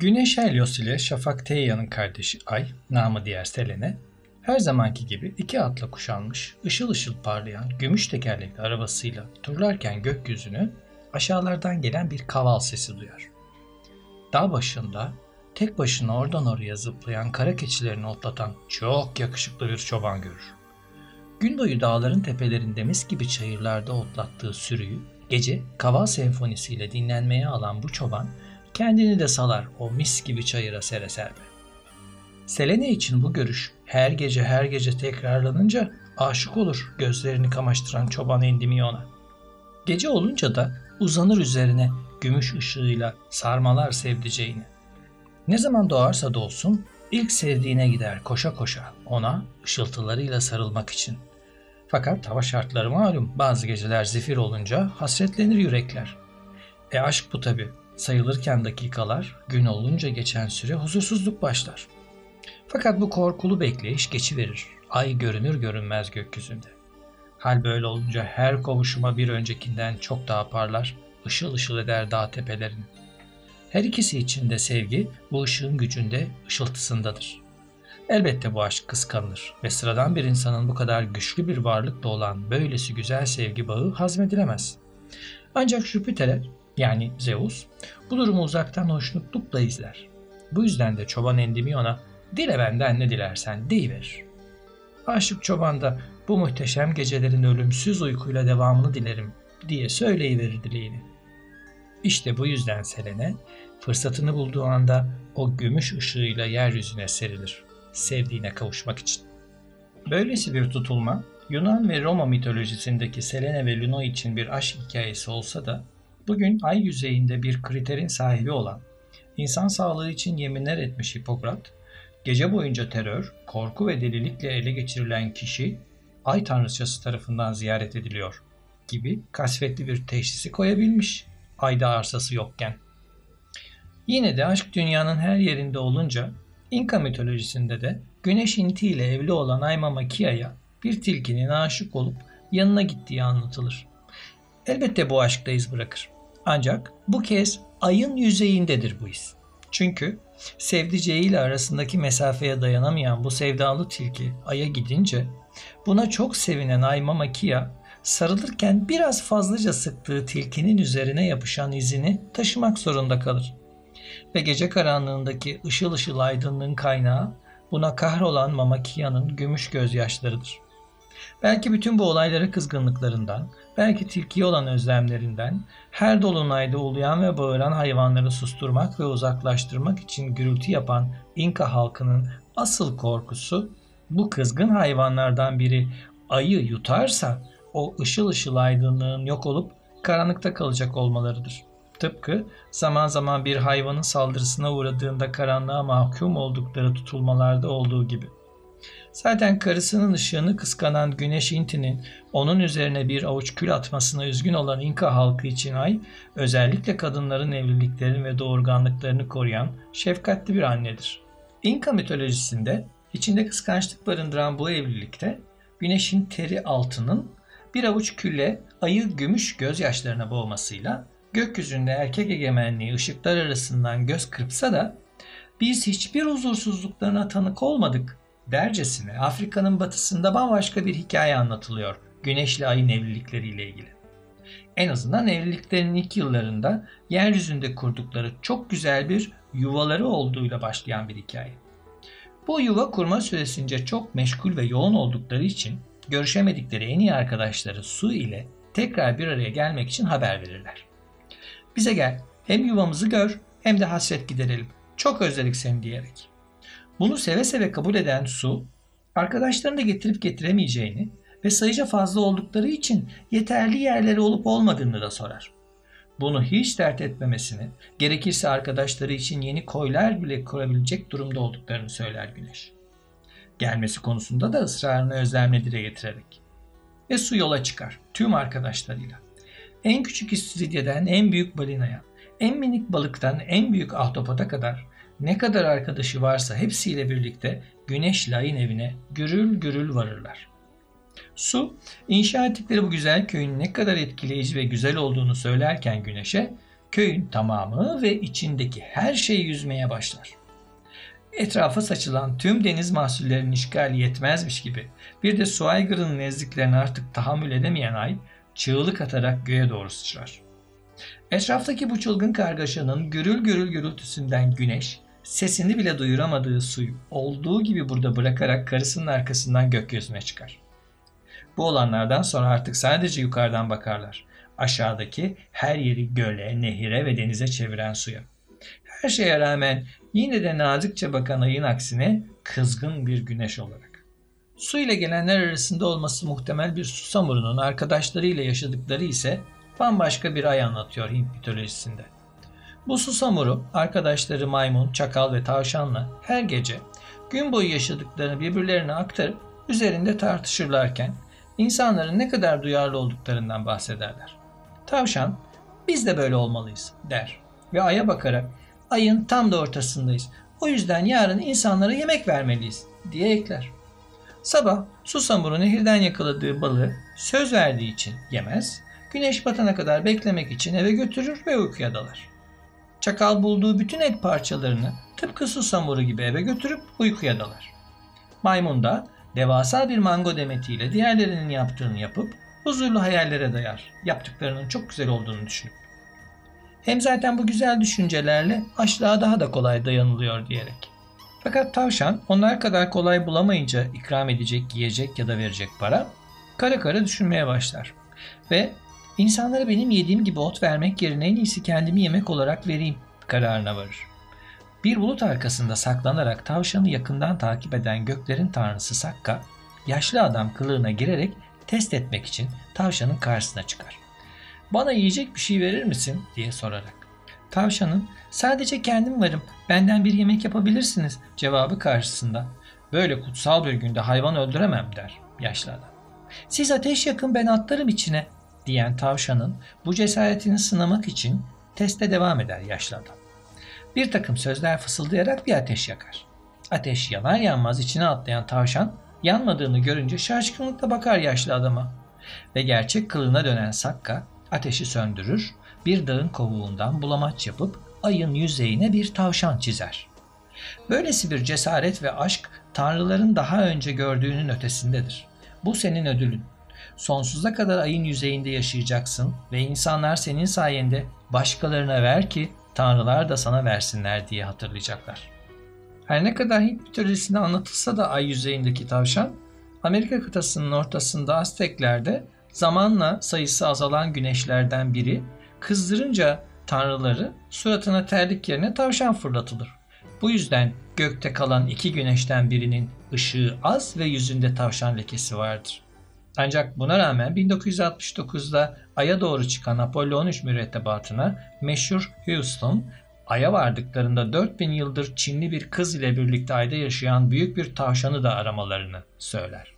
Güneş Helios ile Şafak Teyyan'ın kardeşi Ay, namı diğer Selene, her zamanki gibi iki atla kuşanmış, ışıl ışıl parlayan gümüş tekerlekli arabasıyla turlarken gökyüzünü aşağılardan gelen bir kaval sesi duyar. Dağ başında tek başına oradan oraya zıplayan kara keçilerini otlatan çok yakışıklı bir çoban görür. Gün boyu dağların tepelerinde mis gibi çayırlarda otlattığı sürüyü gece kaval senfonisiyle dinlenmeye alan bu çoban kendini de salar o mis gibi çayıra sere serbe. Selene için bu görüş her gece her gece tekrarlanınca aşık olur gözlerini kamaştıran çoban Endimiona. Gece olunca da uzanır üzerine gümüş ışığıyla sarmalar sevdiceğini. Ne zaman doğarsa doğsun ilk sevdiğine gider koşa koşa ona ışıltılarıyla sarılmak için. Fakat hava şartları malum bazı geceler zifir olunca hasretlenir yürekler. E aşk bu tabi. Sayılırken dakikalar, gün olunca geçen süre huzursuzluk başlar. Fakat bu korkulu bekleyiş geçiverir. Ay görünür görünmez gökyüzünde. Hal böyle olunca her kovuşuma bir öncekinden çok daha parlar, ışıl ışıl eder dağ tepelerini. Her ikisi için de sevgi bu ışığın gücünde, ışıltısındadır. Elbette bu aşk kıskanılır ve sıradan bir insanın bu kadar güçlü bir varlıkla olan böylesi güzel sevgi bağı hazmedilemez. Ancak Jüpiter yani Zeus bu durumu uzaktan hoşnutlukla izler. Bu yüzden de çoban Endimion'a dile benden ne dilersen deyiverir. Aşık çoban da bu muhteşem gecelerin ölümsüz uykuyla devamını dilerim diye söyleyiverir dileğini. İşte bu yüzden Selene fırsatını bulduğu anda o gümüş ışığıyla yeryüzüne serilir sevdiğine kavuşmak için. Böylesi bir tutulma Yunan ve Roma mitolojisindeki Selene ve Luno için bir aşk hikayesi olsa da bugün ay yüzeyinde bir kriterin sahibi olan insan sağlığı için yeminler etmiş Hipokrat, gece boyunca terör, korku ve delilikle ele geçirilen kişi ay tanrıçası tarafından ziyaret ediliyor gibi kasvetli bir teşhisi koyabilmiş ayda arsası yokken. Yine de aşk dünyanın her yerinde olunca İnka mitolojisinde de güneş inti ile evli olan Aymama Kia'ya bir tilkinin aşık olup yanına gittiği anlatılır. Elbette bu aşkta iz bırakır. Ancak bu kez ayın yüzeyindedir bu iz. Çünkü sevdiceğiyle arasındaki mesafeye dayanamayan bu sevdalı tilki aya gidince buna çok sevinen Aymama Kia sarılırken biraz fazlaca sıktığı tilkinin üzerine yapışan izini taşımak zorunda kalır ve gece karanlığındaki ışıl ışıl aydınlığın kaynağı buna kahrolan Mamakiya'nın gümüş gözyaşlarıdır. Belki bütün bu olaylara kızgınlıklarından, belki tilkiye olan özlemlerinden, her dolunayda uluyan ve bağıran hayvanları susturmak ve uzaklaştırmak için gürültü yapan İnka halkının asıl korkusu bu kızgın hayvanlardan biri ayı yutarsa o ışıl ışıl aydınlığın yok olup karanlıkta kalacak olmalarıdır. Tıpkı zaman zaman bir hayvanın saldırısına uğradığında karanlığa mahkum oldukları tutulmalarda olduğu gibi. Zaten karısının ışığını kıskanan Güneş Inti'nin onun üzerine bir avuç kül atmasına üzgün olan İnka halkı için ay, özellikle kadınların evliliklerini ve doğurganlıklarını koruyan şefkatli bir annedir. İnka mitolojisinde içinde kıskançlık barındıran bu evlilikte Güneş'in teri altının bir avuç külle ayı gümüş gözyaşlarına boğmasıyla gökyüzünde erkek egemenliği ışıklar arasından göz kırpsa da biz hiçbir huzursuzluklarına tanık olmadık dercesine Afrika'nın batısında bambaşka bir hikaye anlatılıyor güneşli ayın evlilikleriyle ilgili. En azından evliliklerinin ilk yıllarında yeryüzünde kurdukları çok güzel bir yuvaları olduğuyla başlayan bir hikaye. Bu yuva kurma süresince çok meşgul ve yoğun oldukları için görüşemedikleri en iyi arkadaşları Su ile tekrar bir araya gelmek için haber verirler. Bize gel. Hem yuvamızı gör hem de hasret giderelim. Çok özledik seni diyerek. Bunu seve seve kabul eden Su, arkadaşlarını da getirip getiremeyeceğini ve sayıca fazla oldukları için yeterli yerleri olup olmadığını da sorar. Bunu hiç dert etmemesini, gerekirse arkadaşları için yeni koylar bile kurabilecek durumda olduklarını söyler Güneş. Gelmesi konusunda da ısrarını özlemle dile getirerek. Ve su yola çıkar tüm arkadaşlarıyla. En küçük istiridyeden en büyük balinaya, en minik balıktan en büyük ahtapota kadar ne kadar arkadaşı varsa hepsiyle birlikte Güneş Layın evine gürül gürül varırlar. Su, inşa ettikleri bu güzel köyün ne kadar etkileyici ve güzel olduğunu söylerken Güneş'e, köyün tamamı ve içindeki her şey yüzmeye başlar. Etrafa saçılan tüm deniz mahsullerinin işgali yetmezmiş gibi bir de su aygırının nezdiklerini artık tahammül edemeyen ay çığlık atarak göğe doğru sıçrar. Etraftaki bu çılgın kargaşanın gürül gürül gürültüsünden güneş, sesini bile duyuramadığı suyu olduğu gibi burada bırakarak karısının arkasından gökyüzüne çıkar. Bu olanlardan sonra artık sadece yukarıdan bakarlar. Aşağıdaki her yeri göle, nehire ve denize çeviren suya. Her şeye rağmen yine de nazikçe bakan ayın aksine kızgın bir güneş olarak. Su ile gelenler arasında olması muhtemel bir susamurunun arkadaşlarıyla yaşadıkları ise bambaşka bir ay anlatıyor Hint mitolojisinde. Bu susamuru arkadaşları maymun, çakal ve tavşanla her gece gün boyu yaşadıklarını birbirlerine aktarıp üzerinde tartışırlarken insanların ne kadar duyarlı olduklarından bahsederler. Tavşan biz de böyle olmalıyız der ve aya bakarak ayın tam da ortasındayız. O yüzden yarın insanlara yemek vermeliyiz diye ekler. Sabah susamuru nehirden yakaladığı balığı söz verdiği için yemez, güneş batana kadar beklemek için eve götürür ve uykuya dalar. Çakal bulduğu bütün et parçalarını tıpkı susamuru gibi eve götürüp uykuya dalar. Maymun da devasa bir mango demetiyle diğerlerinin yaptığını yapıp huzurlu hayallere dayar. Yaptıklarının çok güzel olduğunu düşünüp. Hem zaten bu güzel düşüncelerle açlığa daha da kolay dayanılıyor diyerek. Fakat tavşan onlar kadar kolay bulamayınca ikram edecek, yiyecek ya da verecek para kara kara düşünmeye başlar. Ve insanlara benim yediğim gibi ot vermek yerine en iyisi kendimi yemek olarak vereyim kararına varır. Bir bulut arkasında saklanarak tavşanı yakından takip eden göklerin tanrısı Sakka, yaşlı adam kılığına girerek test etmek için tavşanın karşısına çıkar. Bana yiyecek bir şey verir misin diye sorarak. Tavşanın sadece kendim varım benden bir yemek yapabilirsiniz cevabı karşısında. Böyle kutsal bir günde hayvan öldüremem der yaşlı adam. Siz ateş yakın ben atlarım içine diyen tavşanın bu cesaretini sınamak için teste devam eder yaşlı adam. Bir takım sözler fısıldayarak bir ateş yakar. Ateş yanar yanmaz içine atlayan tavşan yanmadığını görünce şaşkınlıkla bakar yaşlı adama. Ve gerçek kılığına dönen Sakka ateşi söndürür, bir dağın kovuğundan bulamaç yapıp ayın yüzeyine bir tavşan çizer. Böylesi bir cesaret ve aşk tanrıların daha önce gördüğünün ötesindedir. Bu senin ödülün. Sonsuza kadar ayın yüzeyinde yaşayacaksın ve insanlar senin sayende başkalarına ver ki tanrılar da sana versinler diye hatırlayacaklar. Her ne kadar Hint mitolojisinde anlatılsa da ay yüzeyindeki tavşan, Amerika kıtasının ortasında Azteklerde zamanla sayısı azalan güneşlerden biri kızdırınca tanrıları suratına terlik yerine tavşan fırlatılır. Bu yüzden gökte kalan iki güneşten birinin ışığı az ve yüzünde tavşan lekesi vardır. Ancak buna rağmen 1969'da Ay'a doğru çıkan Apollo 13 mürettebatına meşhur Houston, Ay'a vardıklarında 4000 yıldır Çinli bir kız ile birlikte Ay'da yaşayan büyük bir tavşanı da aramalarını söyler.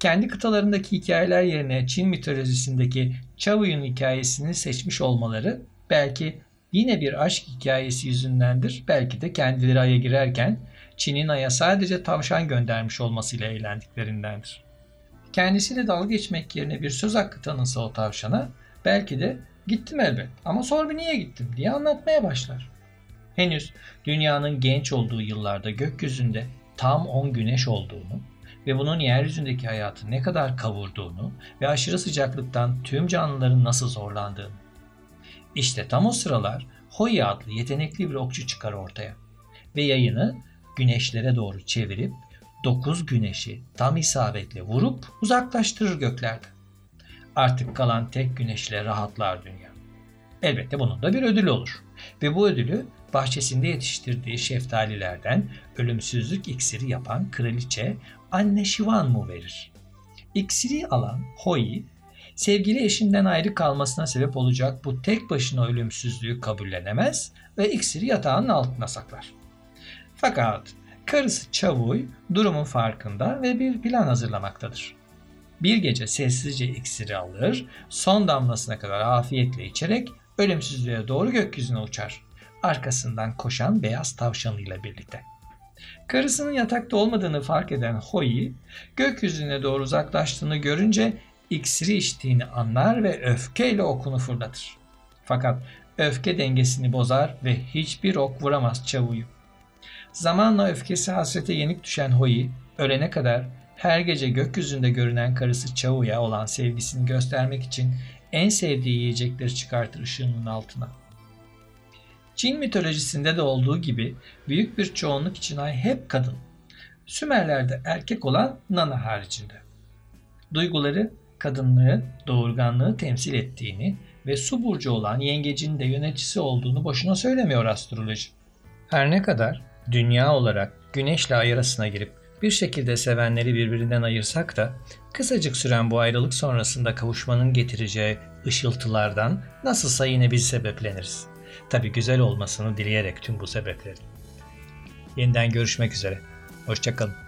Kendi kıtalarındaki hikayeler yerine Çin mitolojisindeki Chavuyun hikayesini seçmiş olmaları belki yine bir aşk hikayesi yüzündendir. Belki de kendileri Ay'a girerken Çin'in Ay'a sadece tavşan göndermiş olmasıyla eğlendiklerindendir. Kendisiyle dalga geçmek yerine bir söz hakkı tanınsa o tavşana belki de gittim elbet ama sor bir niye gittim diye anlatmaya başlar. Henüz dünyanın genç olduğu yıllarda gökyüzünde tam 10 güneş olduğunu ve bunun yeryüzündeki hayatı ne kadar kavurduğunu ve aşırı sıcaklıktan tüm canlıların nasıl zorlandığını. İşte tam o sıralar Hoya adlı yetenekli bir okçu çıkar ortaya ve yayını güneşlere doğru çevirip 9 güneşi tam isabetle vurup uzaklaştırır göklerde. Artık kalan tek güneşle rahatlar dünya. Elbette bunun da bir ödülü olur. Ve bu ödülü bahçesinde yetiştirdiği şeftalilerden ölümsüzlük iksiri yapan kraliçe anne Shivanmu verir. İksiri alan Hoi, sevgili eşinden ayrı kalmasına sebep olacak bu tek başına ölümsüzlüğü kabullenemez ve iksiri yatağının altına saklar. Fakat karısı Çavuy durumun farkında ve bir plan hazırlamaktadır. Bir gece sessizce iksiri alır, son damlasına kadar afiyetle içerek ölümsüzlüğe doğru gökyüzüne uçar. Arkasından koşan beyaz tavşanıyla birlikte. Karısının yatakta olmadığını fark eden Hoi, gökyüzüne doğru uzaklaştığını görünce iksiri içtiğini anlar ve öfkeyle okunu fırlatır. Fakat öfke dengesini bozar ve hiçbir ok vuramaz Çavu'yu. Zamanla öfkesi hasrete yenik düşen Hoi, ölene kadar her gece gökyüzünde görünen karısı Çavu'ya olan sevgisini göstermek için en sevdiği yiyecekleri çıkartır ışığının altına. Çin mitolojisinde de olduğu gibi büyük bir çoğunluk için ay hep kadın. Sümerlerde erkek olan Nana haricinde. Duyguları kadınlığı, doğurganlığı temsil ettiğini ve su burcu olan yengecin de yöneticisi olduğunu boşuna söylemiyor astroloji. Her ne kadar dünya olarak güneşle ay arasına girip bir şekilde sevenleri birbirinden ayırsak da kısacık süren bu ayrılık sonrasında kavuşmanın getireceği ışıltılardan nasılsa yine biz sebepleniriz. Tabi güzel olmasını dileyerek tüm bu sebeplerin. Yeniden görüşmek üzere. Hoşçakalın.